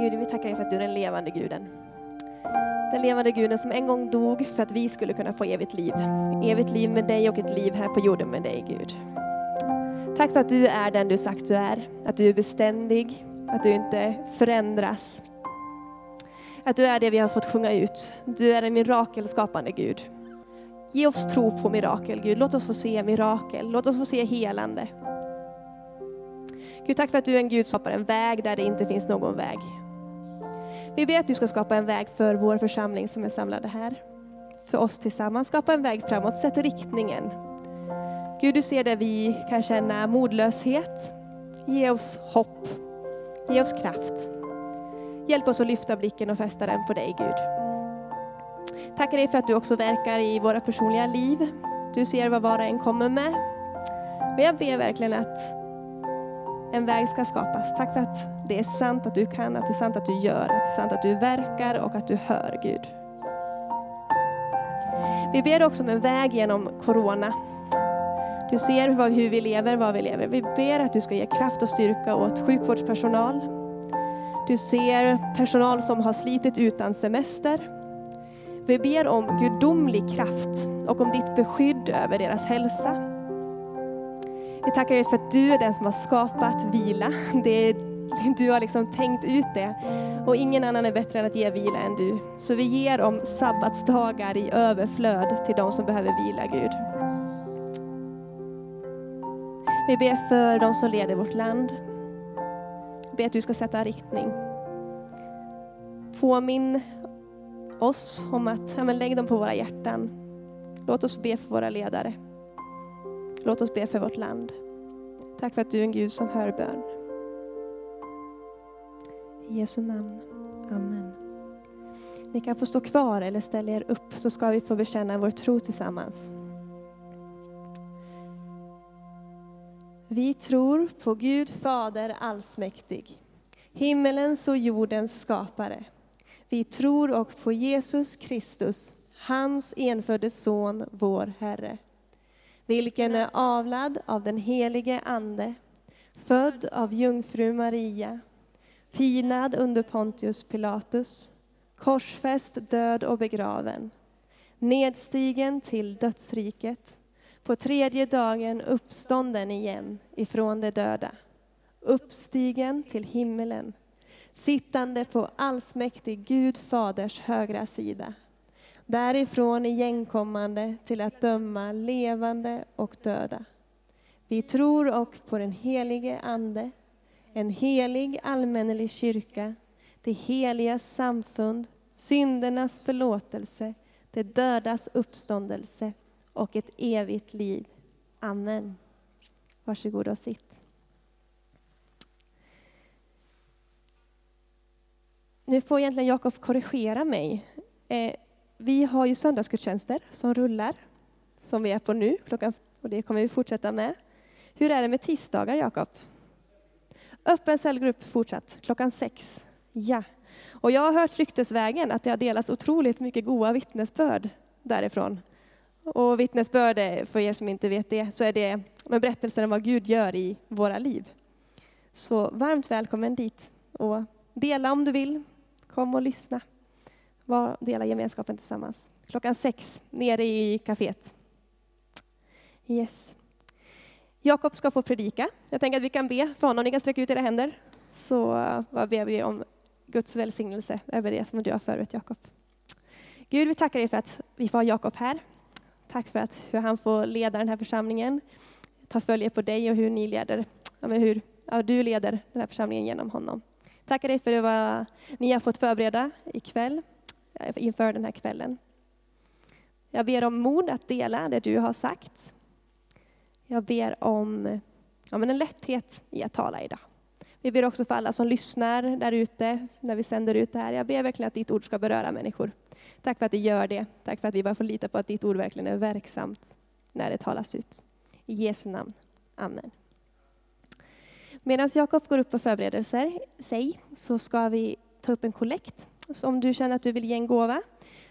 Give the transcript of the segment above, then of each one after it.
Gud, vi tackar dig för att du är den levande guden. Den levande guden som en gång dog för att vi skulle kunna få evigt liv. Evigt liv med dig och ett liv här på jorden med dig Gud. Tack för att du är den du sagt du är. Att du är beständig, att du inte förändras. Att du är det vi har fått sjunga ut. Du är en mirakelskapande Gud. Ge oss tro på mirakel Gud. Låt oss få se mirakel. Låt oss få se helande. Gud, tack för att du är en Gud som skapar en väg där det inte finns någon väg. Vi ber att du ska skapa en väg för vår församling som är samlade här. För oss tillsammans, skapa en väg framåt, sätt riktningen. Gud, du ser där vi kan känna modlöshet. Ge oss hopp, ge oss kraft. Hjälp oss att lyfta blicken och fästa den på dig Gud. Tackar dig för att du också verkar i våra personliga liv. Du ser vad var och en kommer med. Och jag ber verkligen att en väg ska skapas. Tack för att det är sant att du kan, att det är sant att du gör, att det är sant att du verkar och att du hör Gud. Vi ber också om en väg genom Corona. Du ser hur vi lever, var vi lever. Vi ber att du ska ge kraft och styrka åt sjukvårdspersonal. Du ser personal som har slitit utan semester. Vi ber om gudomlig kraft och om ditt beskydd över deras hälsa. Vi tackar dig för att du är den som har skapat vila. Det är, du har liksom tänkt ut det. Och ingen annan är bättre än att ge vila än du. Så vi ger om sabbatsdagar i överflöd till de som behöver vila, Gud. Vi ber för de som leder vårt land. Vi ber att du ska sätta riktning. Påminn oss om att ja, lägg dem på våra hjärtan. Låt oss be för våra ledare. Låt oss be för vårt land. Tack för att du är en Gud som hör bön. I Jesu namn. Amen. Ni kan få stå kvar eller ställa er upp så ska vi få bekänna vår tro tillsammans. Vi tror på Gud Fader allsmäktig, himmelens och jordens skapare. Vi tror och på Jesus Kristus, hans enfödde son, vår Herre vilken är avlad av den helige Ande, född av jungfru Maria, pinad under Pontius Pilatus, korsfäst, död och begraven, nedstigen till dödsriket, på tredje dagen uppstånden igen ifrån de döda, uppstigen till himmelen, sittande på allsmäktig Gud Faders högra sida, därifrån igenkommande till att döma levande och döda. Vi tror och på den helige Ande, en helig allmännelig kyrka, det heliga samfund, syndernas förlåtelse, det dödas uppståndelse och ett evigt liv. Amen. Varsågod och sitt. Nu får egentligen Jakob korrigera mig. Eh, vi har ju söndagsgudstjänster som rullar, som vi är på nu, klockan, och det kommer vi fortsätta med. Hur är det med tisdagar, Jakob? Öppen cellgrupp fortsatt, klockan sex. Ja. Och jag har hört ryktesvägen att det har delats otroligt mycket goda vittnesbörd därifrån. Och vittnesbörd, eh, för er som inte vet det, så är det med berättelser om vad Gud gör i våra liv. Så varmt välkommen dit och dela om du vill. Kom och lyssna var, dela gemenskapen tillsammans. Klockan sex, nere i kaféet. Yes. Jakob ska få predika. Jag tänker att vi kan be för honom. Ni kan sträcka ut era händer. Så eh, vad ber vi om Guds välsignelse över det som du har förut, Jakob. Gud, vi tackar dig för att vi får ha Jakob här. Tack för att hur han får leda den här församlingen. Ta följe på dig och hur ni leder, ja, hur ja, du leder den här församlingen genom honom. Tackar dig för vad ni har fått förbereda ikväll inför den här kvällen. Jag ber om mod att dela det du har sagt. Jag ber om ja, men en lätthet i att tala idag. Vi ber också för alla som lyssnar där ute när vi sänder ut det här. Jag ber verkligen att ditt ord ska beröra människor. Tack för att det gör det. Tack för att vi bara får lita på att ditt ord verkligen är verksamt när det talas ut. I Jesu namn. Amen. Medan Jakob går upp och förbereder sig så ska vi ta upp en kollekt så om du känner att du vill ge en gåva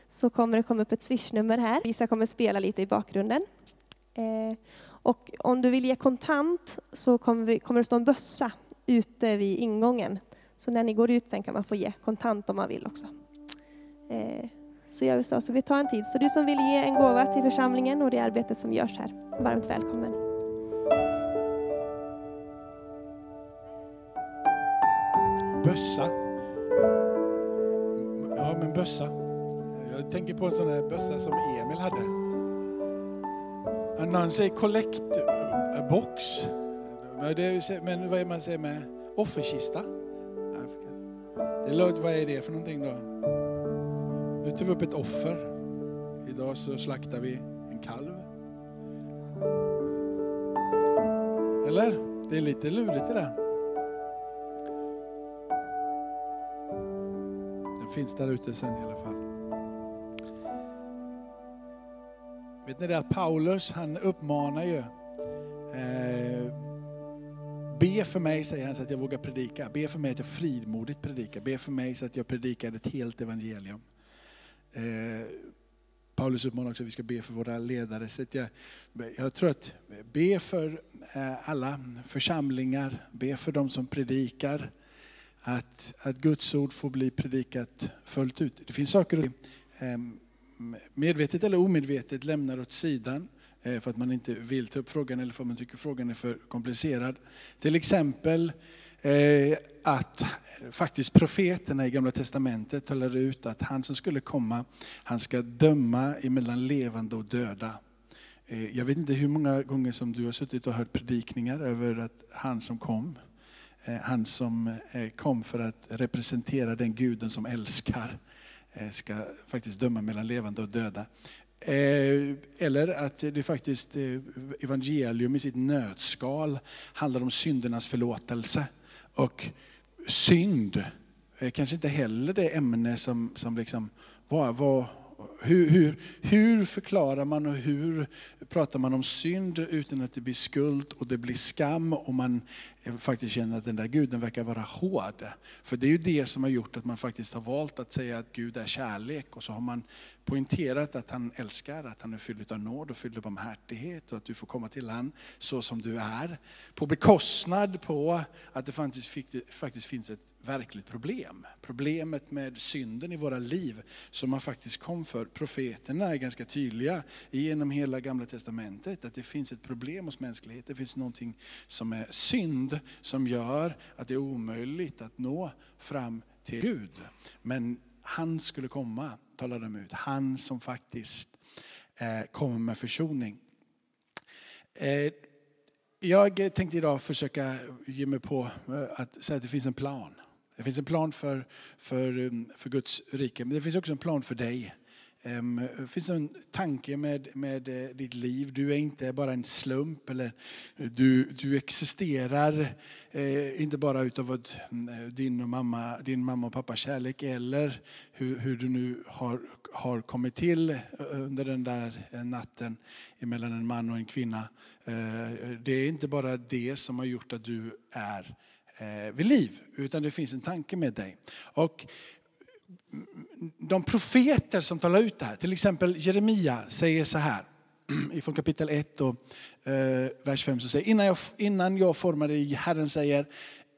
så kommer det komma upp ett swishnummer här. Lisa kommer spela lite i bakgrunden. Eh, och om du vill ge kontant så kommer, vi, kommer det stå en bössa ute vid ingången Så när ni går ut sen kan man få ge kontant om man vill också. Eh, så gör vi så, så vi tar en tid. Så du som vill ge en gåva till församlingen och det arbete som görs här, varmt välkommen. Bössa. Ja, men bössa. Jag tänker på en sån här bössa som Emil hade. Någon säger säger kollektbox, men vad är man säger med offerkista? Det låter, vad är det för någonting då? Nu tar vi upp ett offer. Idag så slaktar vi en kalv. Eller? Det är lite lurigt det där. Finns där ute sen i alla fall. Vet ni det att Paulus han uppmanar ju eh, Be för mig, säger han, så att jag vågar predika. Be för mig att jag frimodigt predikar. Be för mig så att jag predikar ett helt evangelium. Eh, Paulus uppmanar också att vi ska be för våra ledare. Så jag, jag tror att be för eh, alla församlingar, be för de som predikar. Att, att Guds ord får bli predikat fullt ut. Det finns saker eh, medvetet eller omedvetet lämnar åt sidan eh, för att man inte vill ta upp frågan eller för att man tycker frågan är för komplicerad. Till exempel eh, att faktiskt profeterna i Gamla Testamentet talar ut att han som skulle komma, han ska döma emellan levande och döda. Eh, jag vet inte hur många gånger som du har suttit och hört predikningar över att han som kom, Eh, han som eh, kom för att representera den guden som älskar, eh, ska faktiskt döma mellan levande och döda. Eller att det faktiskt evangelium i sitt nötskal handlar om syndernas förlåtelse. Och synd är kanske inte heller det ämne som, som liksom, vad, vad, hur, hur, hur förklarar man och hur pratar man om synd utan att det blir skuld och det blir skam och man faktiskt känner att den där guden verkar vara hård. För det är ju det som har gjort att man faktiskt har valt att säga att Gud är kärlek och så har man poängterat att han älskar, att han är fylld av nåd och fylld av barmhärtighet och att du får komma till han så som du är. På bekostnad på att det faktiskt, finns ett verkligt problem. Problemet med synden i våra liv som man faktiskt kom för. Profeterna är ganska tydliga genom hela gamla testamentet att det finns ett problem hos mänskligheten. Det finns någonting som är synd som gör att det är omöjligt att nå fram till Gud. Men han skulle komma, talar de ut. Han som faktiskt eh, kommer med försoning. Eh, jag tänkte idag försöka ge mig på eh, att säga att det finns en plan. Det finns en plan för, för, för Guds rike, men det finns också en plan för dig. Ehm, det finns en tanke med, med eh, ditt liv. Du är inte bara en slump. Eller eh, du, du existerar eh, inte bara utav mm, din, och mamma, din mamma och pappas kärlek eller hur, hur du nu har, har kommit till under den där natten mellan en man och en kvinna. Det är inte bara det som har gjort att du är vid liv, utan det finns en tanke med dig. Och de profeter som talar ut det här, till exempel Jeremia säger så här, ifrån kapitel 1 och eh, vers 5, så säger innan jag, innan jag formade dig, Herren säger,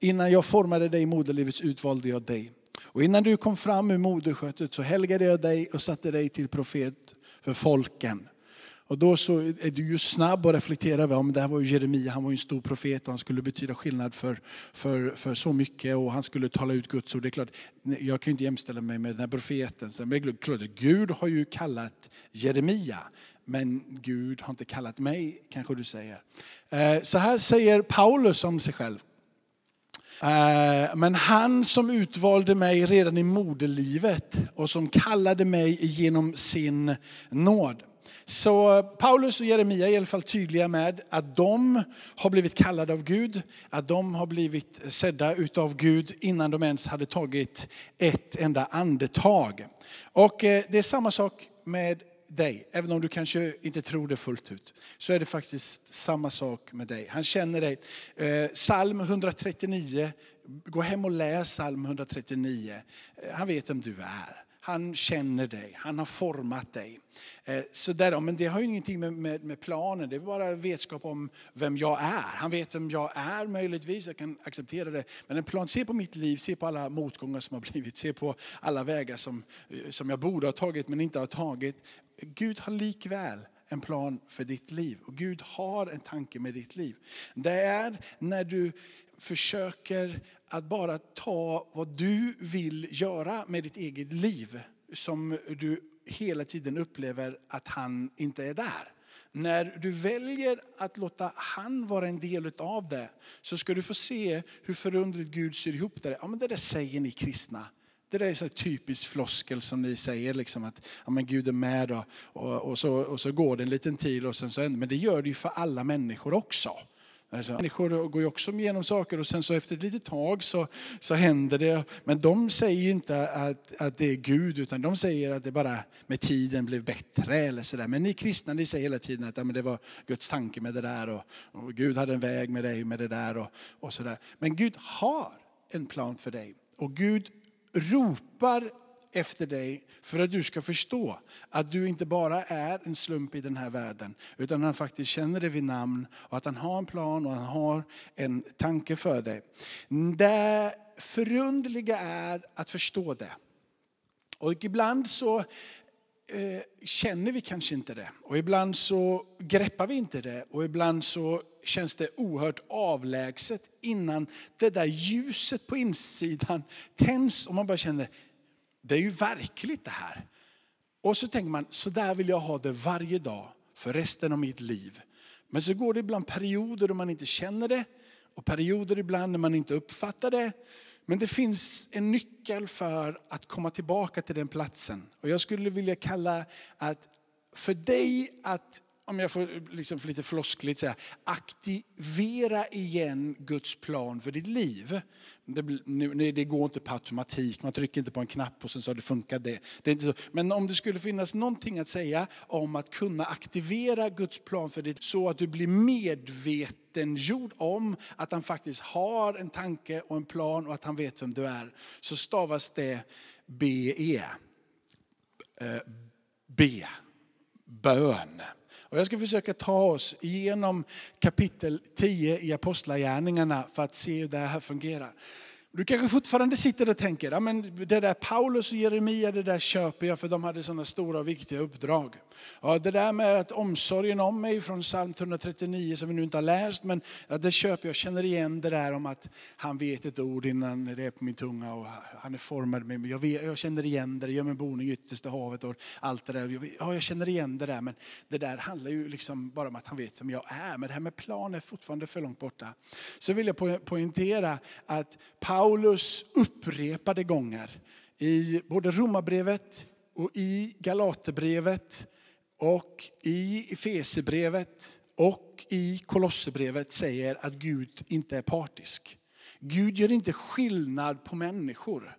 innan jag formade dig i moderlivets utvalde jag dig. Och innan du kom fram ur moderskötet så helgade jag dig och satte dig till profet för folken. Och då så är du ju snabb att reflektera över, om det här var ju Jeremia, han var ju en stor profet och han skulle betyda skillnad för, för, för så mycket och han skulle tala ut Guds ord. Det är klart, jag kan ju inte jämställa mig med den här profeten. Men det är klart, Gud har ju kallat Jeremia, men Gud har inte kallat mig, kanske du säger. Eh, så här säger Paulus om sig själv. Eh, men han som utvalde mig redan i moderlivet och som kallade mig genom sin nåd. Så Paulus och Jeremia är i alla fall tydliga med att de har blivit kallade av Gud, att de har blivit sedda utav Gud innan de ens hade tagit ett enda andetag. Och eh, det är samma sak med dig, även om du kanske inte tror det fullt ut, så är det faktiskt samma sak med dig. Han känner dig. Eh, psalm 139, gå hem och läs psalm 139. Eh, han vet vem du är. Han känner dig, han har format dig. Eh, så där, men det har ju ingenting med, med, med, planen, det är bara vetskap om vem jag är. Han vet vem jag är möjligtvis, jag kan acceptera det. Men en plan, se på mitt liv, se på alla motgångar som har blivit, se på alla vägar som, eh, som jag borde ha tagit men inte har tagit. Gud har likväl en plan för ditt liv. Och Gud har en tanke med ditt liv. Det är när du försöker att bara ta vad du vill göra med ditt eget liv som du hela tiden upplever att han inte är där. När du väljer att låta han vara en del av det så ska du få se hur förundligt Gud syr ihop det. Ja, men det där säger ni kristna. Det där är så typisk floskel som ni säger, liksom att ja, men Gud är med och, och, och, så, och så går det en liten tid och sen så Men det gör det ju för alla människor också. Alltså, människor går ju också igenom saker och sen så efter ett litet tag så, så händer det. Men de säger ju inte att, att det är Gud utan de säger att det bara med tiden blev bättre. eller så där. Men ni kristna ni säger hela tiden att ja, men det var Guds tanke med det där och, och Gud hade en väg med dig med det där. Och, och så där. Men Gud har en plan för dig. Och Gud ropar efter dig för att du ska förstå att du inte bara är en slump i den här världen, utan han faktiskt känner dig vid namn och att han har en plan och han har en tanke för dig. Det förundliga är att förstå det. Och ibland så Eh, känner vi kanske inte det. Och ibland så greppar vi inte det. Och ibland så känns det oerhört avlägset innan det där ljuset på insidan tänds och man bara känner, det är ju verkligt det här. Och så tänker man, så där vill jag ha det varje dag för resten av mitt liv. Men så går det ibland perioder då man inte känner det och perioder ibland när man inte uppfattar det. Men det finns en nyckel för att komma tillbaka till den platsen. Och jag skulle vilja kalla att för dig att om jag får liksom lite floskligt säga, aktivera igen Guds plan för ditt liv. Det, det, går inte på automatik, man trycker inte på en knapp och sen så det funkat det. det är inte så. Men om det skulle finnas någonting att säga om att kunna aktivera Guds plan för ditt så att du blir medvetengjord om att han faktiskt har en tanke och en plan och att han vet vem du är. Så stavas det BE. Eh, B. Bön. Och jag ska försöka ta oss igenom kapitel 10 i Apostlagärningarna för att se hur det här fungerar. Du kanske fortfarande sitter och tänker, ja, men det där Paulus och Jeremia, det där köper jag för de hade sådana stora och viktiga uppdrag. Ja, det där med att omsorgen om mig från psalm 139 som vi nu inte har läst, men ja, det köper jag. känner igen det där om att han vet ett ord innan det är på min tunga och han är formad med mig. Jag, vet, jag känner igen det, det gör min boning i yttersta havet och allt det där. Ja, jag känner igen det där, men det där handlar ju liksom bara om att han vet vem jag är. Men det här med plan är fortfarande för långt borta. Så vill jag poängtera att Paulus Paulus upprepade gånger i både Romarbrevet och i Galaterbrevet och i Efesebrevet och i Kolosserbrevet säger att Gud inte är partisk. Gud gör inte skillnad på människor.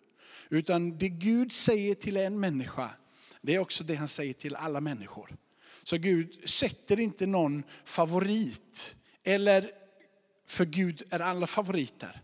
Utan det Gud säger till en människa, det är också det han säger till alla människor. Så Gud sätter inte någon favorit. Eller för Gud är alla favoriter.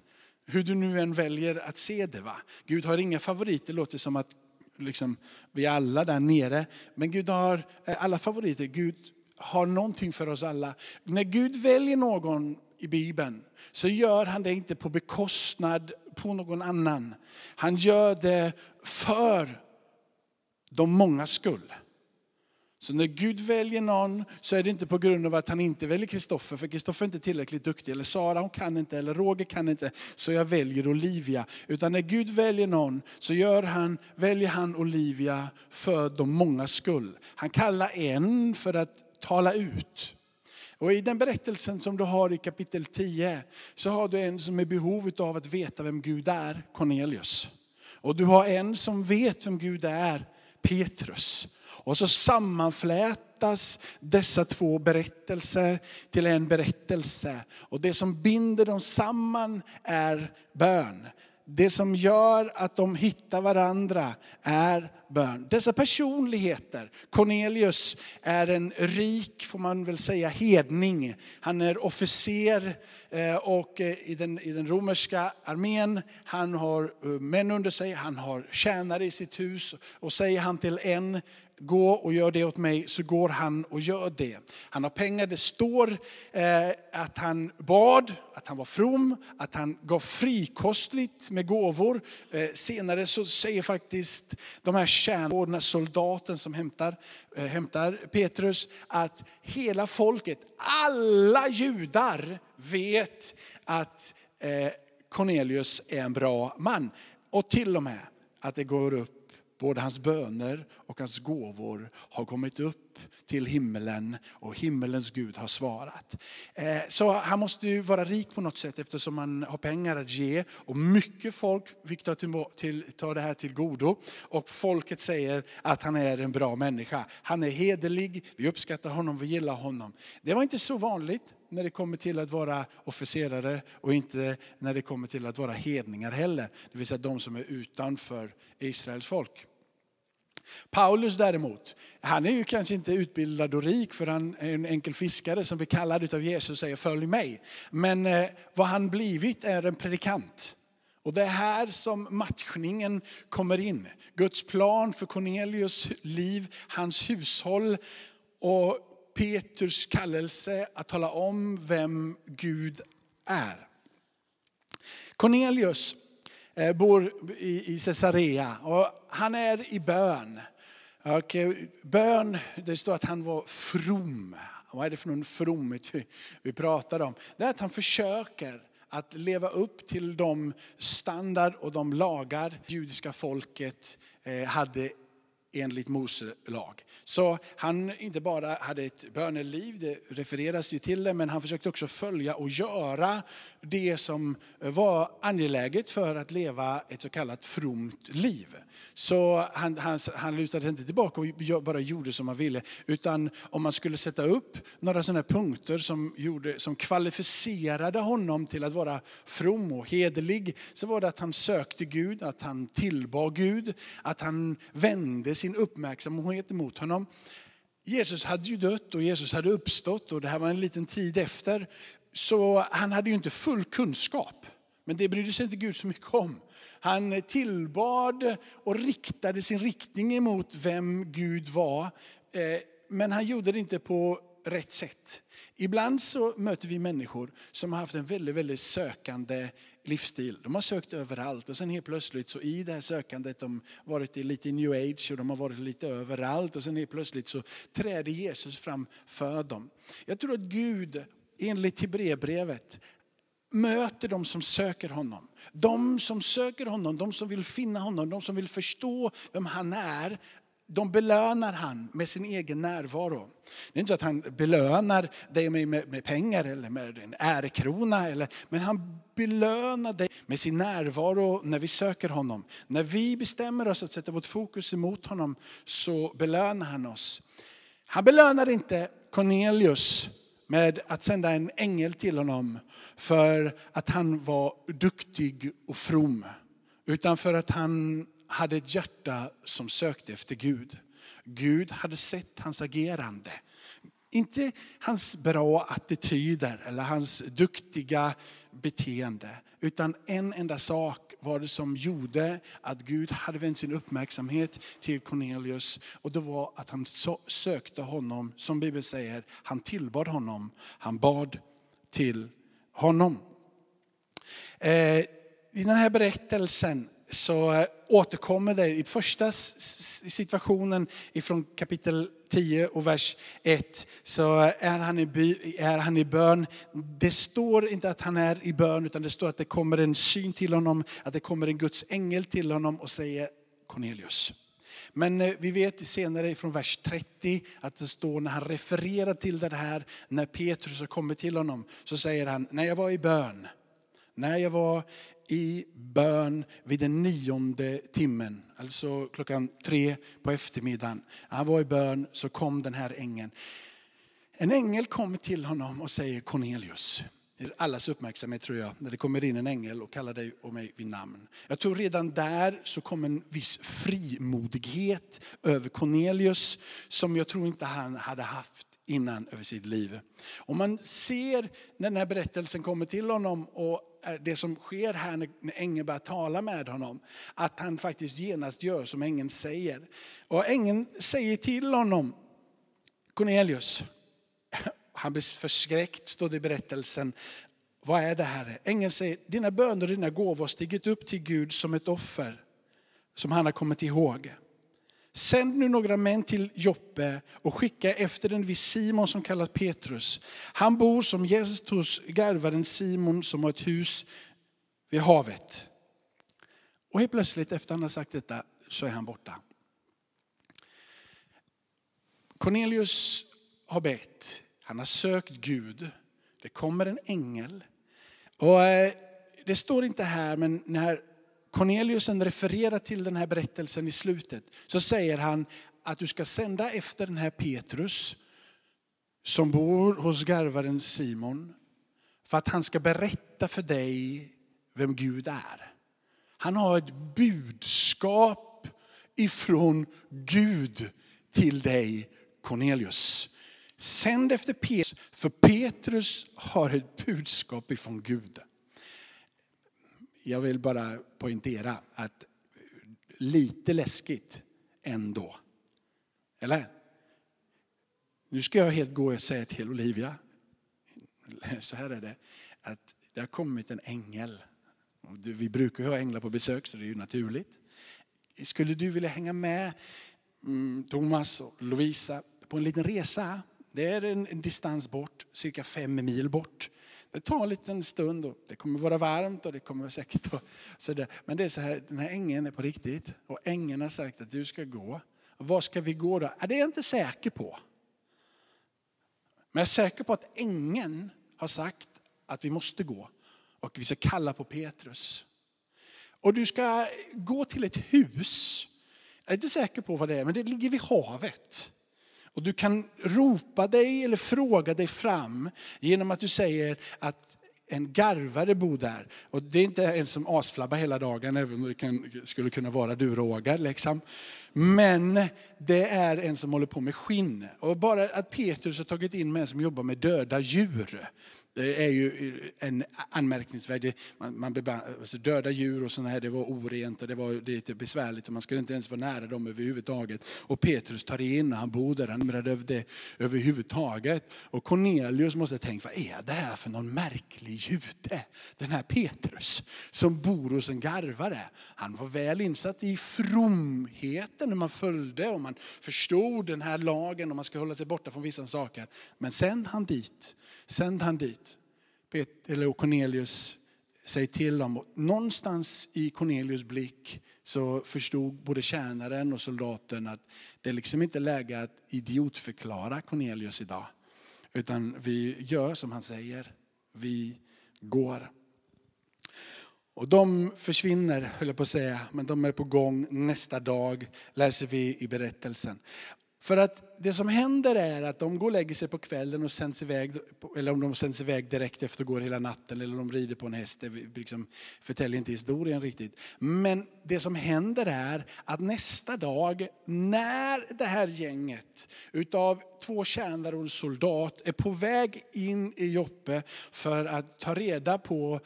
Hur du nu än väljer att se det. Va? Gud har inga favoriter, det låter som att liksom, vi alla där nere. Men Gud har eh, alla favoriter. Gud har någonting för oss alla. När Gud väljer någon i Bibeln så gör han det inte på bekostnad på någon annan. Han gör det för de många skull. Så när Gud väljer någon så är det inte på grund av att han inte väljer Kristoffer, för Kristoffer är inte tillräckligt duktig, eller Sara hon kan inte, eller Roger kan inte, så jag väljer Olivia. Utan när Gud väljer någon så gör han, väljer han Olivia för de många skull. Han kallar en för att tala ut. Och i den berättelsen som du har i kapitel 10 så har du en som är i behov av att veta vem Gud är, Cornelius. Och du har en som vet vem Gud är, Petrus. Och så sammanflätas dessa två berättelser till en berättelse. Och det som binder dem samman är bön. Det som gör att de hittar varandra är bön. Dessa personligheter, Cornelius är en rik, får man väl säga, hedning. Han är officer eh, och eh, i den, i den romerska armén. Han har eh, män under sig, han har tjänare i sitt hus. Och säger han till en, gå och gör det åt mig, så går han och gör det. Han har pengar, det står att han bad, att han var from, att han gav frikostligt med gåvor. Senare så säger faktiskt de här tjänarna, soldaten som hämtar, eh, hämtar Petrus, att hela folket, alla judar vet att eh, Cornelius är en bra man. Och till och med att det går upp både hans böner och hans gåvor har kommit upp till himmelen och himmelens Gud har svarat. Eh, så han måste ju vara rik på något sätt eftersom han har pengar att ge. Och mycket folk fick ta, till, ta det här till godo. Och folket säger att han är en bra människa. Han är hederlig, vi uppskattar honom, vi gillar honom. Det var inte så vanligt när det kommer till att vara officerare och inte när det kommer till att vara hedningar heller. Det vill säga de som är utanför Israels folk. Paulus däremot, han är ju kanske inte utbildad och rik för han är en enkel fiskare som blir kallad av Jesus och säger följ mig. Men eh, vad han blivit är en predikant. Och det är här som matchningen kommer in. Guds plan för Cornelius liv, hans hushåll och Petrus kallelse att tala om vem Gud är. Cornelius eh, bor i Caesarea och han är i bön. Och eh, bön, det står att han var from. Vad är det för någon fromhet vi, pratar om? Det är att han försöker att leva upp till de standard och de lagar judiska folket eh, hade enligt Mose lag. Så han inte bara hade ett böneliv, det refereras ju till det, men han försökte också följa och göra det som var angeläget för att leva ett så kallat fromt liv. Så han, han, han lutade inte tillbaka och bara gjorde som han ville, utan om man skulle sätta upp några sådana punkter som, gjorde, som kvalificerade honom till att vara from och hederlig, så var det att han sökte Gud, att han tillbad Gud, att han vände sin uppmärksamhet mot honom. Jesus hade ju dött och Jesus hade uppstått och det här var en liten tid efter. Så han hade ju inte full kunskap. Men det brydde sig inte Gud så mycket om. Han tillbad och riktade sin riktning emot vem Gud var. Eh, men han gjorde det inte på rätt sätt. Ibland så möter vi människor som har haft en väldigt, väldigt sökande livsstil. De har sökt överallt och sen helt plötsligt så i det här sökandet, de har varit lite i new age och de har varit lite överallt och sen helt plötsligt så träder Jesus fram för dem. Jag tror att Gud enligt Hebreerbrevet möter de som söker honom. De som söker honom, de som vill finna honom, de som vill förstå vem han är, de belönar han med sin egen närvaro. Det är inte så att han belönar dig med, med, med pengar eller med en ärekrona, eller, men han belönar dig med sin närvaro när vi söker honom. När vi bestämmer oss att sätta vårt fokus emot honom så belönar han oss. Han belönar inte Cornelius med att sända en ängel till honom för att han var duktig och from. Utan för att han hade ett hjärta som sökte efter Gud. Gud hade sett hans agerande. Inte hans bra attityder eller hans duktiga beteende. Utan en enda sak var det som gjorde att Gud hade vänt sin uppmärksamhet till Cornelius. Och det var att han sökte honom, som Bibeln säger, han tillbad honom. Han bad till honom. Eh, I den här berättelsen så eh, återkommer det i första situationen ifrån kapitel 10 och vers 1 så är han, i by, är han i bön. Det står inte att han är i bön utan det står att det kommer en syn till honom, att det kommer en Guds ängel till honom och säger Cornelius. Men eh, vi vet senare från vers 30 att det står när han refererar till det här, när Petrus har kommit till honom, så säger han, när jag var i bön, när jag var i bön vid den nionde timmen, alltså klockan tre på eftermiddagen. Han var i bön, så kom den här ängeln. En ängel kommer till honom och säger Cornelius. allas uppmärksamhet tror jag, när det kommer in en ängel och kallar dig och mig vid namn. Jag tror redan där så kom en viss frimodighet över Cornelius som jag tror inte han hade haft innan över sitt liv. Och man ser när den här berättelsen kommer till honom och det som sker här när ängeln börjar tala med honom, att han faktiskt genast gör som ängeln säger. Och ängeln säger till honom, Cornelius, han blir förskräckt, står det i berättelsen. Vad är det här? Ängeln säger, dina böner och dina gåvor har stigit upp till Gud som ett offer som han har kommit ihåg. Sänd nu några män till Joppe och skicka efter en viss Simon som kallas Petrus. Han bor som gäst hos garvaren Simon som har ett hus vid havet. Och helt plötsligt efter han har sagt detta så är han borta. Cornelius har bett, han har sökt Gud. Det kommer en ängel. Och eh, det står inte här, men när Cornelius refererar till den här berättelsen i slutet så säger han att du ska sända efter den här Petrus som bor hos garvaren Simon för att han ska berätta för dig vem Gud är. Han har ett budskap ifrån Gud till dig Cornelius. Sänd efter Petrus, för Petrus har ett budskap ifrån Gud. Jag vill bara poängtera att lite läskigt ändå. Eller? Nu ska jag helt gå och säga till Olivia, så här är det, att det har kommit en ängel. Vi brukar ha änglar på besök så det är ju naturligt. Skulle du vilja hänga med mm, Thomas och Lovisa på en liten resa? Det är en distans bort, cirka fem mil bort. Det tar en liten stund och det kommer vara varmt och det kommer säkert att, så där. Men det är så här, den här ängen är på riktigt och ängen har sagt att du ska gå. Var ska vi gå då? Det är jag inte säker på. Men jag är säker på att ängeln har sagt att vi måste gå och vi ska kalla på Petrus. Och du ska gå till ett hus. Jag är inte säker på vad det är, men det ligger vid havet. Och du kan ropa dig eller fråga dig fram genom att du säger att en garvare bor där. Och det är inte en som asflabbar hela dagen, även om det kan, skulle kunna vara du Roger. Liksom. Men det är en som håller på med skinn. Och bara att Petrus har tagit in en som jobbar med döda djur. Det är ju eh, en anmärkningsvärd, man, man, alltså döda djur och sådana här, det var orent och det var lite besvärligt så man skulle inte ens vara nära dem överhuvudtaget. Och Petrus tar in och han bor där, han undrar över det överhuvudtaget. Och Cornelius måste tänka, vad är det här för någon märklig jude? Den här Petrus som bor hos en garvare. Han var väl insatt i fromheten när man följde och man förstod den här lagen och man ska hålla sig borta från vissa saker. Men sänd han dit Sänd han dit och Cornelius säger till dem. Någonstans i Cornelius blick så förstod både tjänaren och soldaten att det är liksom inte läge att idiotförklara Cornelius idag. Utan vi gör som han säger. Vi går. Och de försvinner, höll jag på att säga, men de är på gång nästa dag, läser vi i berättelsen. För att det som händer är att de går och lägger sig på kvällen och sänds iväg, eller om de sänds iväg direkt efter går hela natten eller de rider på en häst. Det liksom förtäljer inte historien riktigt. Men det som händer är att nästa dag när det här gänget utav två tjänare och en soldat är på väg in i Joppe för att ta reda på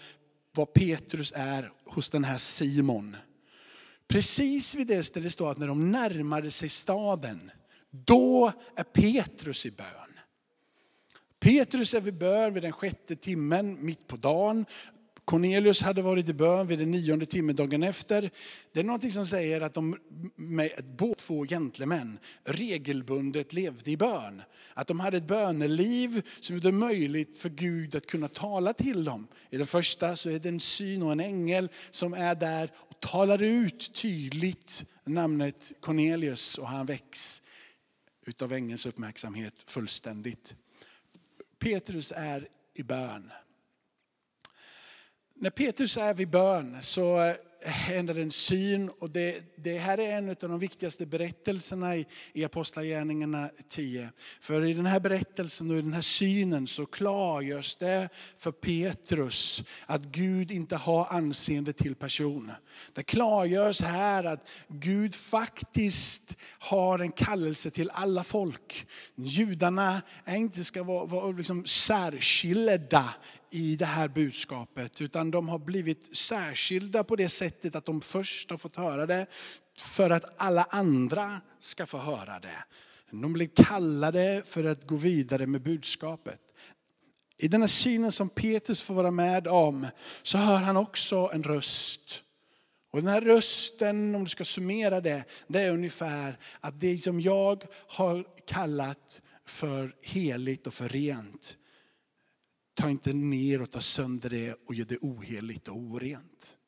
vad Petrus är hos den här Simon. Precis vid det stället står att när de närmade sig staden då är Petrus i bön. Petrus är vid bön vid den sjätte timmen, mitt på dagen. Cornelius hade varit i bön vid den nionde timmen dagen efter. Det är någonting som säger att de, med båda två gentlemän regelbundet levde i bön. Att de hade ett böneliv som gjorde det möjligt för Gud att kunna tala till dem. I den första så är det en syn och en ängel som är där och talar ut tydligt namnet Cornelius och han väcks utav ängelns uppmärksamhet fullständigt. Petrus är i bön. När Petrus är vid bön så ändrar en syn och det, det här är en av de viktigaste berättelserna i, i Apostlagärningarna 10. För i den här berättelsen och i den här synen så klargörs det för Petrus att Gud inte har anseende till person. Det klargörs här att Gud faktiskt har en kallelse till alla folk. Judarna är inte ska vara, vara liksom särskilda i det här budskapet, utan de har blivit särskilda på det sättet att de först har fått höra det för att alla andra ska få höra det. De blir kallade för att gå vidare med budskapet. I den här synen som Petrus får vara med om så hör han också en röst. Och den här rösten, om du ska summera det, det är ungefär att det som jag har kallat för heligt och för rent, ta inte ner och ta sönder det och gör det oheligt och orent.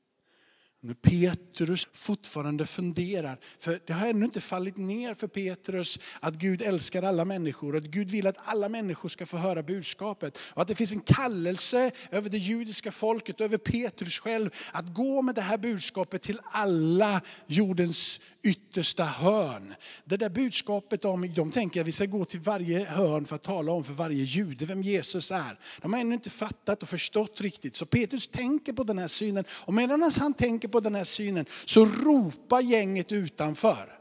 När Petrus fortfarande funderar, för det har ännu inte fallit ner för Petrus att Gud älskar alla människor, att Gud vill att alla människor ska få höra budskapet. Och att det finns en kallelse över det judiska folket, över Petrus själv, att gå med det här budskapet till alla jordens yttersta hörn. Det där budskapet om, de tänker att vi ska gå till varje hörn för att tala om för varje jude vem Jesus är. De har ännu inte fattat och förstått riktigt. Så Petrus tänker på den här synen och medan han tänker på på den här synen så ropar gänget utanför.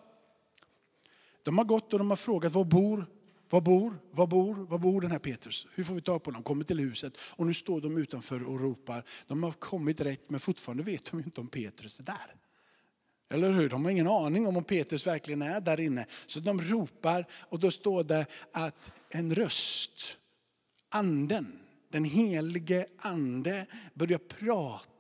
De har gått och de har frågat, var bor var bor, var bor, var bor den här Petrus? Hur får vi tag på honom? Kommer till huset och nu står de utanför och ropar. De har kommit rätt men fortfarande vet de inte om Petrus är där. Eller hur? De har ingen aning om om Petrus verkligen är där inne. Så de ropar och då står det att en röst, anden, den helige ande börjar prata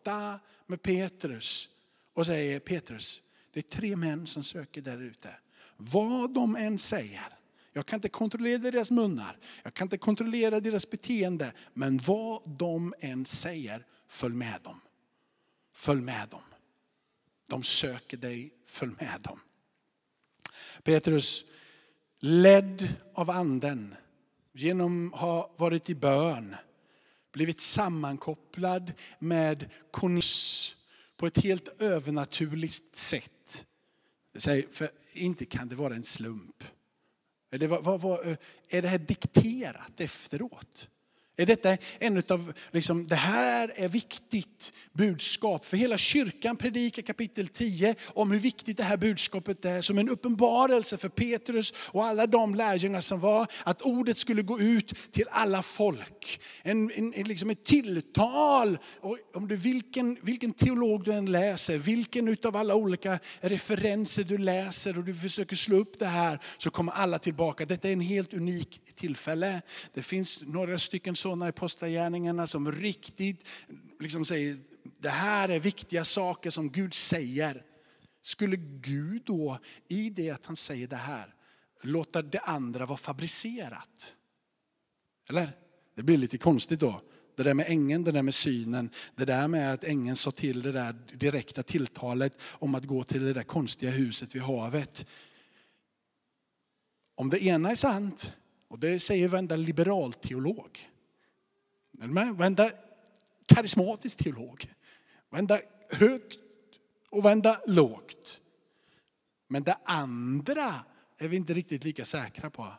med Petrus och säger Petrus, det är tre män som söker där ute. Vad de än säger, jag kan inte kontrollera deras munnar, jag kan inte kontrollera deras beteende, men vad de än säger, följ med dem. Följ med dem. De söker dig, följ med dem. Petrus, ledd av anden, genom att ha varit i bön, blivit sammankopplad med Cornelius på ett helt övernaturligt sätt. För inte kan det vara en slump. Är det, vad, vad, är det här dikterat efteråt? Är detta en av, liksom, det här är viktigt budskap. För hela kyrkan predikar kapitel 10 om hur viktigt det här budskapet är. Som en uppenbarelse för Petrus och alla de lärjungar som var. Att ordet skulle gå ut till alla folk. En, en, liksom ett tilltal. Och om du, vilken, vilken teolog du än läser, vilken utav alla olika referenser du läser och du försöker slå upp det här. Så kommer alla tillbaka. Detta är en helt unik tillfälle. Det finns några stycken sådana i Apostlagärningarna som riktigt liksom säger, det här är viktiga saker som Gud säger. Skulle Gud då, i det att han säger det här, låta det andra vara fabricerat? Eller? Det blir lite konstigt då. Det där med ängeln, det där med synen, det där med att ängeln sa till det där direkta tilltalet om att gå till det där konstiga huset vid havet. Om det ena är sant, och det säger varenda liberalteolog, Varenda karismatisk teolog. Varenda högt och varenda lågt. Men det andra är vi inte riktigt lika säkra på.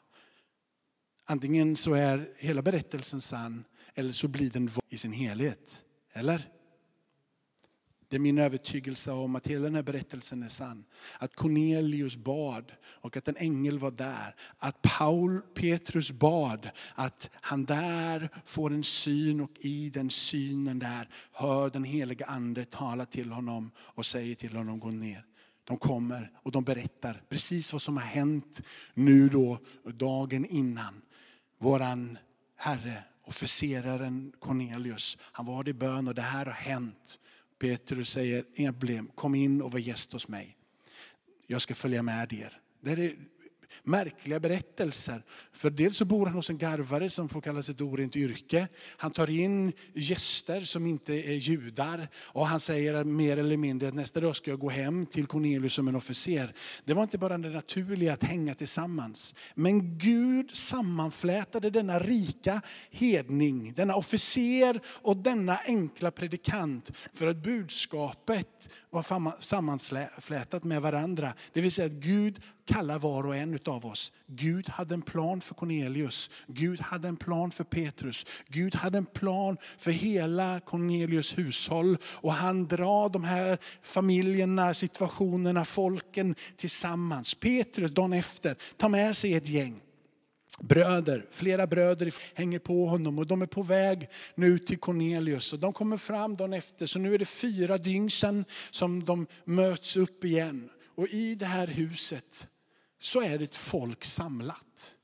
Antingen så är hela berättelsen sann eller så blir den i sin helhet. Eller? Det är min övertygelse om att hela den här berättelsen är sann. Att Cornelius bad och att en ängel var där. Att Paul, Petrus bad att han där får en syn och i den synen där hör den heliga ande tala till honom och säger till honom gå ner. De kommer och de berättar precis vad som har hänt nu då dagen innan. Våran Herre, officeraren Cornelius, han var i bön och det här har hänt. Petrus säger, inga problem, kom in och var gäst hos mig. Jag ska följa med er. Det är märkliga berättelser. För dels så bor han hos en garvare som får kallas ett orent yrke. Han tar in gäster som inte är judar och han säger mer eller mindre att nästa dag ska jag gå hem till Cornelius som en officer. Det var inte bara det naturliga att hänga tillsammans. Men Gud sammanflätade denna rika hedning, denna officer och denna enkla predikant för att budskapet var sammanflätat med varandra. Det vill säga att Gud kallar var och en av oss. Gud hade en plan för Cornelius. Gud hade en plan för Petrus. Gud hade en plan för hela Cornelius hushåll. Och han drar de här familjerna, situationerna, folken tillsammans. Petrus dagen efter tar med sig ett gäng bröder, flera bröder hänger på honom och de är på väg nu till Cornelius. Och de kommer fram dagen efter, så nu är det fyra dygn sedan som de möts upp igen. Och i det här huset så är det ett folk samlat.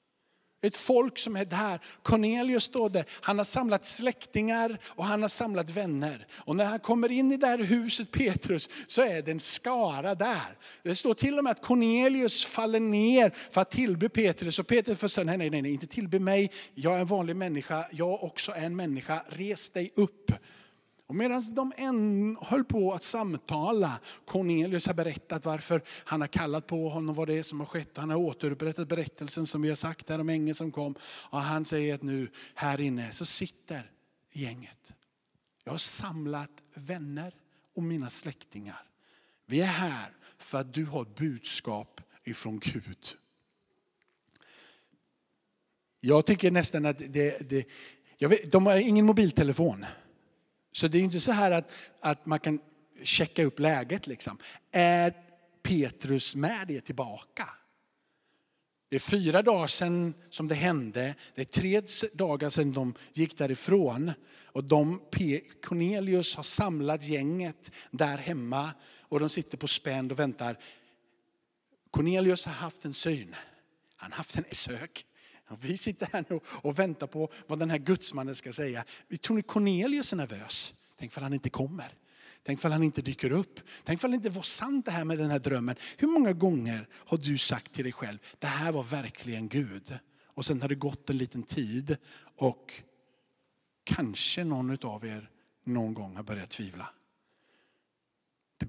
Ett folk som är där. Cornelius står där, han har samlat släktingar och han har samlat vänner. Och när han kommer in i det här huset, Petrus, så är det en skara där. Det står till och med att Cornelius faller ner för att tillbe Petrus. Och Petrus får säga, nej, nej, nej, inte tillbe mig, jag är en vanlig människa, jag också är en människa, res dig upp. Och medan de än höll på att samtala, Cornelius har berättat varför han har kallat på honom, vad det är som har skett. Han har återupprättat berättelsen som vi har sagt här om ängeln som kom. Och han säger att nu här inne så sitter gänget. Jag har samlat vänner och mina släktingar. Vi är här för att du har ett budskap ifrån Gud. Jag tycker nästan att det, det vet, de har ingen mobiltelefon. Så det är inte så här att, att man kan checka upp läget. Liksom. Är Petrus med det tillbaka? Det är fyra dagar sedan som det hände. Det är tre dagar sedan de gick därifrån. Och de, Cornelius har samlat gänget där hemma och de sitter på spänd och väntar. Cornelius har haft en syn. Han har haft en sök. Vi sitter här nu och väntar på vad den här gudsmannen ska säga. Tror ni Cornelius är nervös? Tänk för han inte kommer. Tänk för han inte dyker upp. Tänk för det inte var sant det här med den här drömmen. Hur många gånger har du sagt till dig själv, det här var verkligen Gud. Och sen har det gått en liten tid och kanske någon av er någon gång har börjat tvivla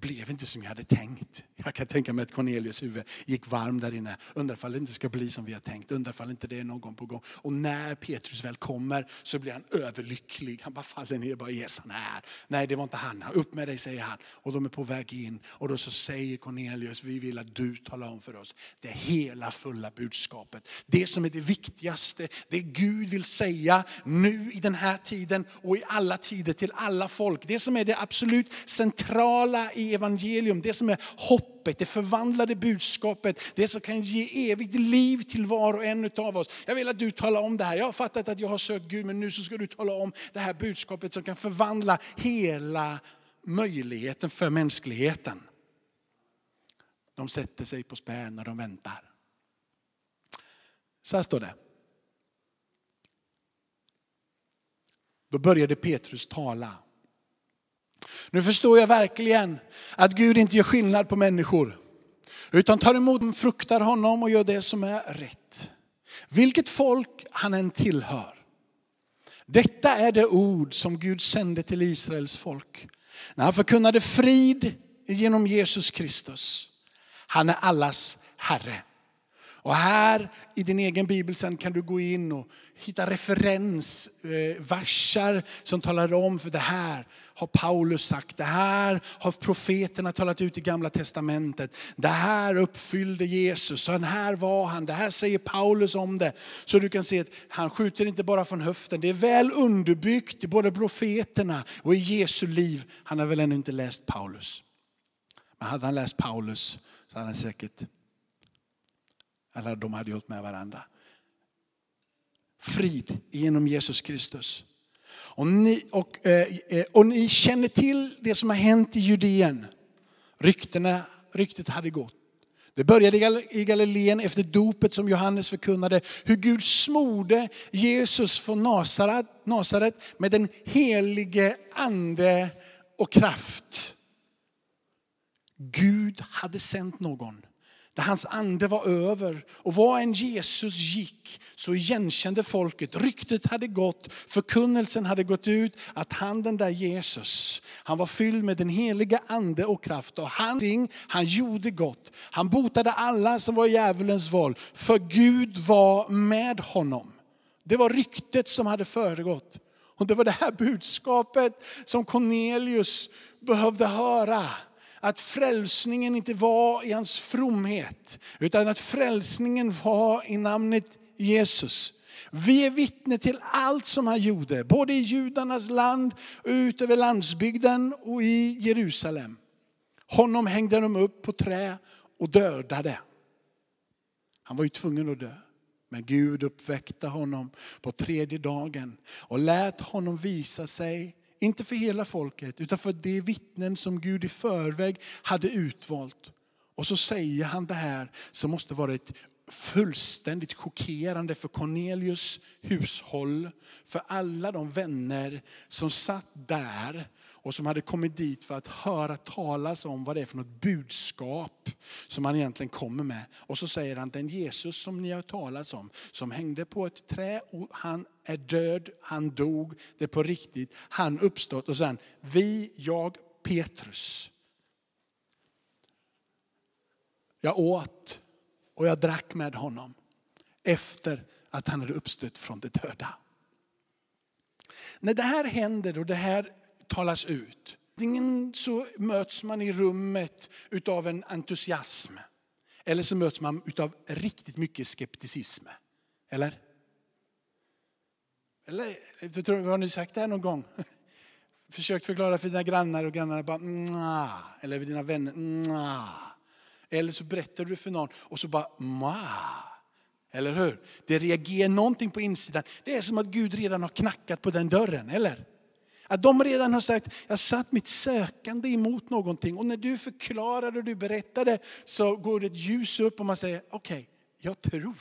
blev inte som jag hade tänkt. Jag kan tänka mig att Cornelius huvud gick varm där inne. Undrar ifall det inte ska bli som vi har tänkt. Undrar ifall inte det är någon på gång. Och när Petrus väl kommer så blir han överlycklig. Han bara faller ner och bara, yes han är. Nej det var inte han. Upp med dig säger han. Och de är på väg in. Och då så säger Cornelius, vi vill att du talar om för oss det hela fulla budskapet. Det som är det viktigaste, det Gud vill säga nu i den här tiden och i alla tider till alla folk. Det som är det absolut centrala i evangelium, det som är hoppet, det förvandlade budskapet, det som kan ge evigt liv till var och en av oss. Jag vill att du talar om det här. Jag har fattat att jag har sökt Gud, men nu så ska du tala om det här budskapet som kan förvandla hela möjligheten för mänskligheten. De sätter sig på spän när de väntar. Så här står det. Då började Petrus tala. Nu förstår jag verkligen att Gud inte gör skillnad på människor. Utan tar emot, fruktar honom och gör det som är rätt. Vilket folk han än tillhör. Detta är det ord som Gud sände till Israels folk. När han förkunnade frid genom Jesus Kristus. Han är allas Herre. Och här i din egen bibel sen kan du gå in och hitta referensversar eh, som talar om för det här har Paulus sagt, det här har profeterna talat ut i gamla testamentet. Det här uppfyllde Jesus, så här var han, det här säger Paulus om det. Så du kan se att han skjuter inte bara från höften, det är väl underbyggt i både profeterna och i Jesu liv. Han har väl ännu inte läst Paulus. Men hade han läst Paulus så hade han säkert eller de hade gjort med varandra. Frid genom Jesus Kristus. Och ni, och, eh, eh, och ni känner till det som har hänt i Judeen. Ryktena, ryktet hade gått. Det började i Galileen efter dopet som Johannes förkunnade. Hur Gud smorde Jesus från Nasaret, Nasaret med den helige ande och kraft. Gud hade sänt någon där hans ande var över. Och var än Jesus gick så igenkände folket. Ryktet hade gått, förkunnelsen hade gått ut att han den där Jesus, han var fylld med den heliga ande och kraft. Och han, han gjorde gott. Han botade alla som var i djävulens våld. För Gud var med honom. Det var ryktet som hade föregått. Och det var det här budskapet som Cornelius behövde höra. Att frälsningen inte var i hans fromhet, utan att frälsningen var i namnet Jesus. Vi är vittne till allt som han gjorde, både i judarnas land, ut över landsbygden och i Jerusalem. Honom hängde de upp på trä och dödade. Han var ju tvungen att dö. Men Gud uppväckte honom på tredje dagen och lät honom visa sig, inte för hela folket, utan för de vittnen som Gud i förväg hade utvalt. Och så säger han det här som måste varit fullständigt chockerande för Cornelius hushåll, för alla de vänner som satt där och som hade kommit dit för att höra talas om vad det är för något budskap som han egentligen kommer med. Och så säger han, den Jesus som ni har talat om, som hängde på ett trä, och han är död, han dog, det är på riktigt, han uppstått. Och sen, vi, jag, Petrus. Jag åt och jag drack med honom efter att han hade uppstått från de döda. När det här händer och det här talas ut. Antingen så möts man i rummet utav en entusiasm. Eller så möts man utav riktigt mycket skepticism. Eller? Eller har ni sagt det här någon gång? Försökt förklara för dina grannar och grannarna bara Nja. Eller för dina vänner Nja. Eller så berättar du för någon och så bara Mwa. Eller hur? Det reagerar någonting på insidan. Det är som att Gud redan har knackat på den dörren, eller? Att de redan har sagt, jag satt mitt sökande emot någonting. Och när du förklarade och du berättade så går det ett ljus upp och man säger, okej, okay, jag tror.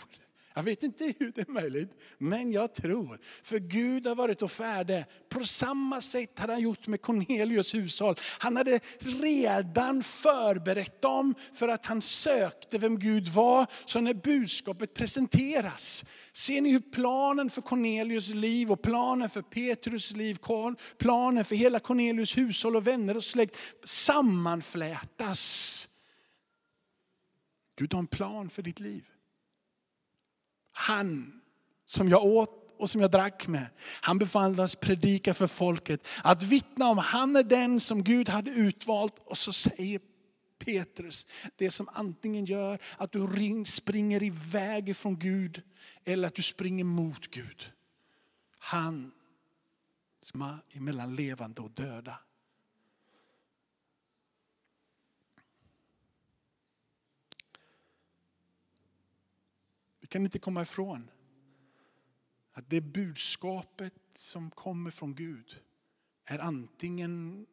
Jag vet inte hur det är möjligt, men jag tror. För Gud har varit och färdig. På samma sätt hade han gjort med Cornelius hushåll. Han hade redan förberett dem för att han sökte vem Gud var. Så när budskapet presenteras, ser ni hur planen för Cornelius liv och planen för Petrus liv, planen för hela Cornelius hushåll och vänner och släkt sammanflätas. Gud har en plan för ditt liv. Han som jag åt och som jag drack med. Han befalldes predika för folket, att vittna om han är den som Gud hade utvalt. Och så säger Petrus, det som antingen gör att du springer iväg ifrån Gud eller att du springer mot Gud. Han som är mellan levande och döda. Kan inte komma ifrån att det budskapet som kommer från Gud är antingen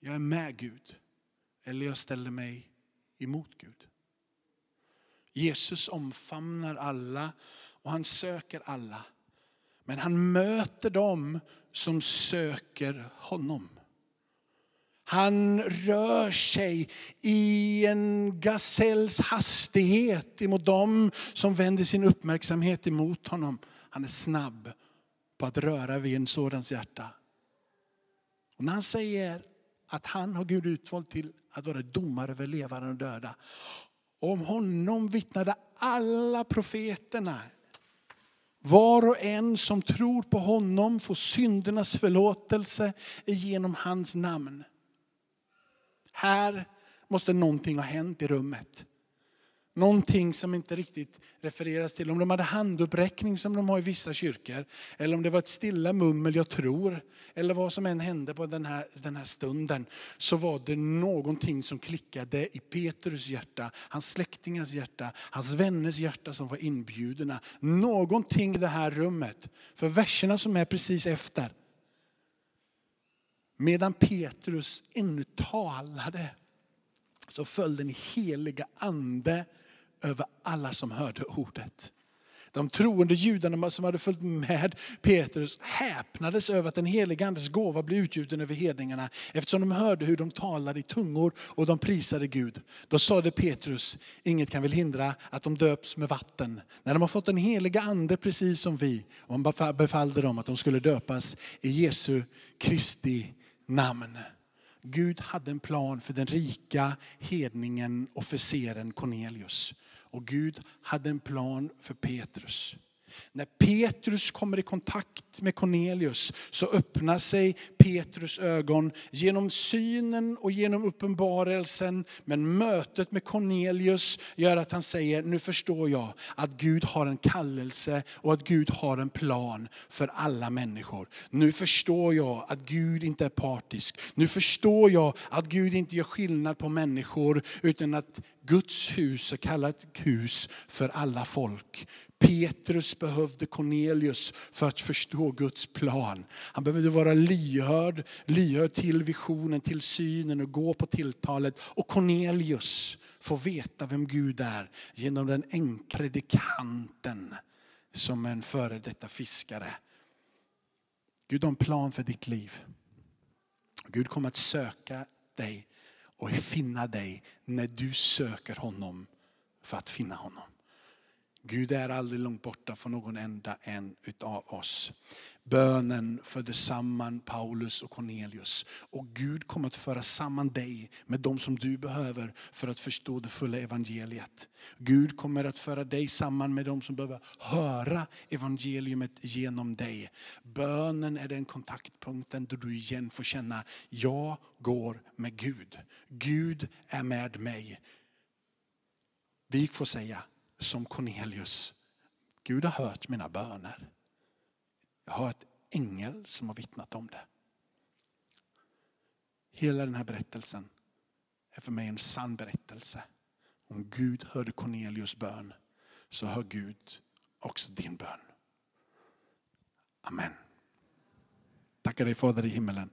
jag är med Gud eller jag ställer mig emot Gud. Jesus omfamnar alla och han söker alla. Men han möter dem som söker honom. Han rör sig i en gasells hastighet emot dem som vänder sin uppmärksamhet emot honom. Han är snabb på att röra vid en sådans hjärta. Och när han säger att han har Gud utvalt till att vara domare över levande och döda. Om honom vittnade alla profeterna. Var och en som tror på honom får syndernas förlåtelse genom hans namn. Här måste någonting ha hänt i rummet. Någonting som inte riktigt refereras till. Om de hade handuppräckning som de har i vissa kyrkor. Eller om det var ett stilla mummel, jag tror. Eller vad som än hände på den här, den här stunden. Så var det någonting som klickade i Petrus hjärta, hans släktingars hjärta, hans vänners hjärta som var inbjudna. Någonting i det här rummet. För verserna som är precis efter Medan Petrus ännu talade så föll den heliga ande över alla som hörde ordet. De troende judarna som hade följt med Petrus häpnades över att den heliga andes gåva blev utgjuten över hedningarna eftersom de hörde hur de talade i tungor och de prisade Gud. Då sade Petrus, inget kan väl hindra att de döps med vatten. När de har fått den heliga ande precis som vi, och han befallde dem att de skulle döpas i Jesu Kristi namn. Gud hade en plan för den rika hedningen, officeren Cornelius. Och Gud hade en plan för Petrus. När Petrus kommer i kontakt med Cornelius så öppnar sig Petrus ögon genom synen och genom uppenbarelsen. Men mötet med Cornelius gör att han säger, nu förstår jag att Gud har en kallelse och att Gud har en plan för alla människor. Nu förstår jag att Gud inte är partisk. Nu förstår jag att Gud inte gör skillnad på människor utan att Guds hus är kallat hus för alla folk. Petrus behövde Cornelius för att förstå Guds plan. Han behövde vara lyhörd, lyhörd till visionen, till synen och gå på tilltalet. Och Cornelius får veta vem Gud är genom den enkle dekanten som en före detta fiskare. Gud har en plan för ditt liv. Gud kommer att söka dig och finna dig när du söker honom för att finna honom. Gud är aldrig långt borta från någon enda en utav oss. Bönen förde samman Paulus och Cornelius. Och Gud kommer att föra samman dig med de som du behöver för att förstå det fulla evangeliet. Gud kommer att föra dig samman med de som behöver höra evangeliet genom dig. Bönen är den kontaktpunkten då du igen får känna, jag går med Gud. Gud är med mig. Vi får säga, som Cornelius. Gud har hört mina böner. Jag har ett ängel som har vittnat om det. Hela den här berättelsen är för mig en sann berättelse. Om Gud hörde Cornelius bön så hör Gud också din bön. Amen. Tackar dig Fader i himmelen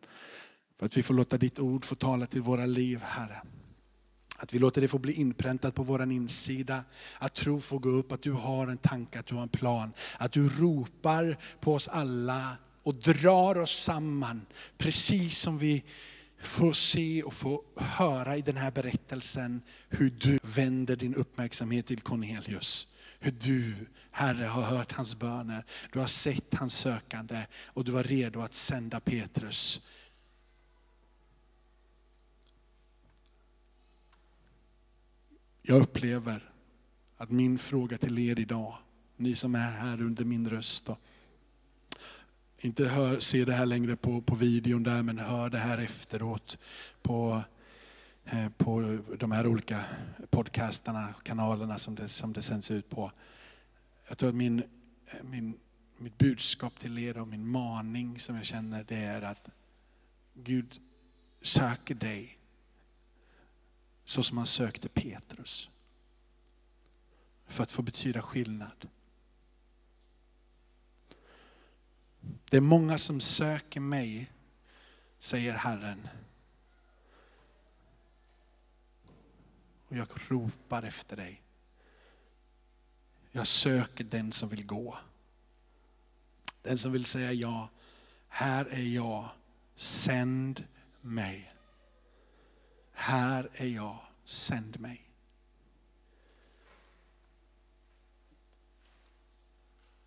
för att vi får låta ditt ord få tala till våra liv Herre. Att vi låter det få bli inpräntat på vår insida. Att tro får gå upp, att du har en tanke, att du har en plan. Att du ropar på oss alla och drar oss samman. Precis som vi får se och få höra i den här berättelsen hur du vänder din uppmärksamhet till Cornelius. Hur du, Herre, har hört hans böner. Du har sett hans sökande och du var redo att sända Petrus Jag upplever att min fråga till er idag, ni som är här under min röst, och inte hör, ser det här längre på, på videon där, men hör det här efteråt på, eh, på de här olika podcastarna, kanalerna som det, som det sänds ut på. Jag tror att min, min, mitt budskap till er och min maning som jag känner, det är att Gud söker dig så som han sökte Petrus. För att få betyda skillnad. Det är många som söker mig, säger Herren. Och jag ropar efter dig. Jag söker den som vill gå. Den som vill säga ja. Här är jag, sänd mig. Här är jag, sänd mig.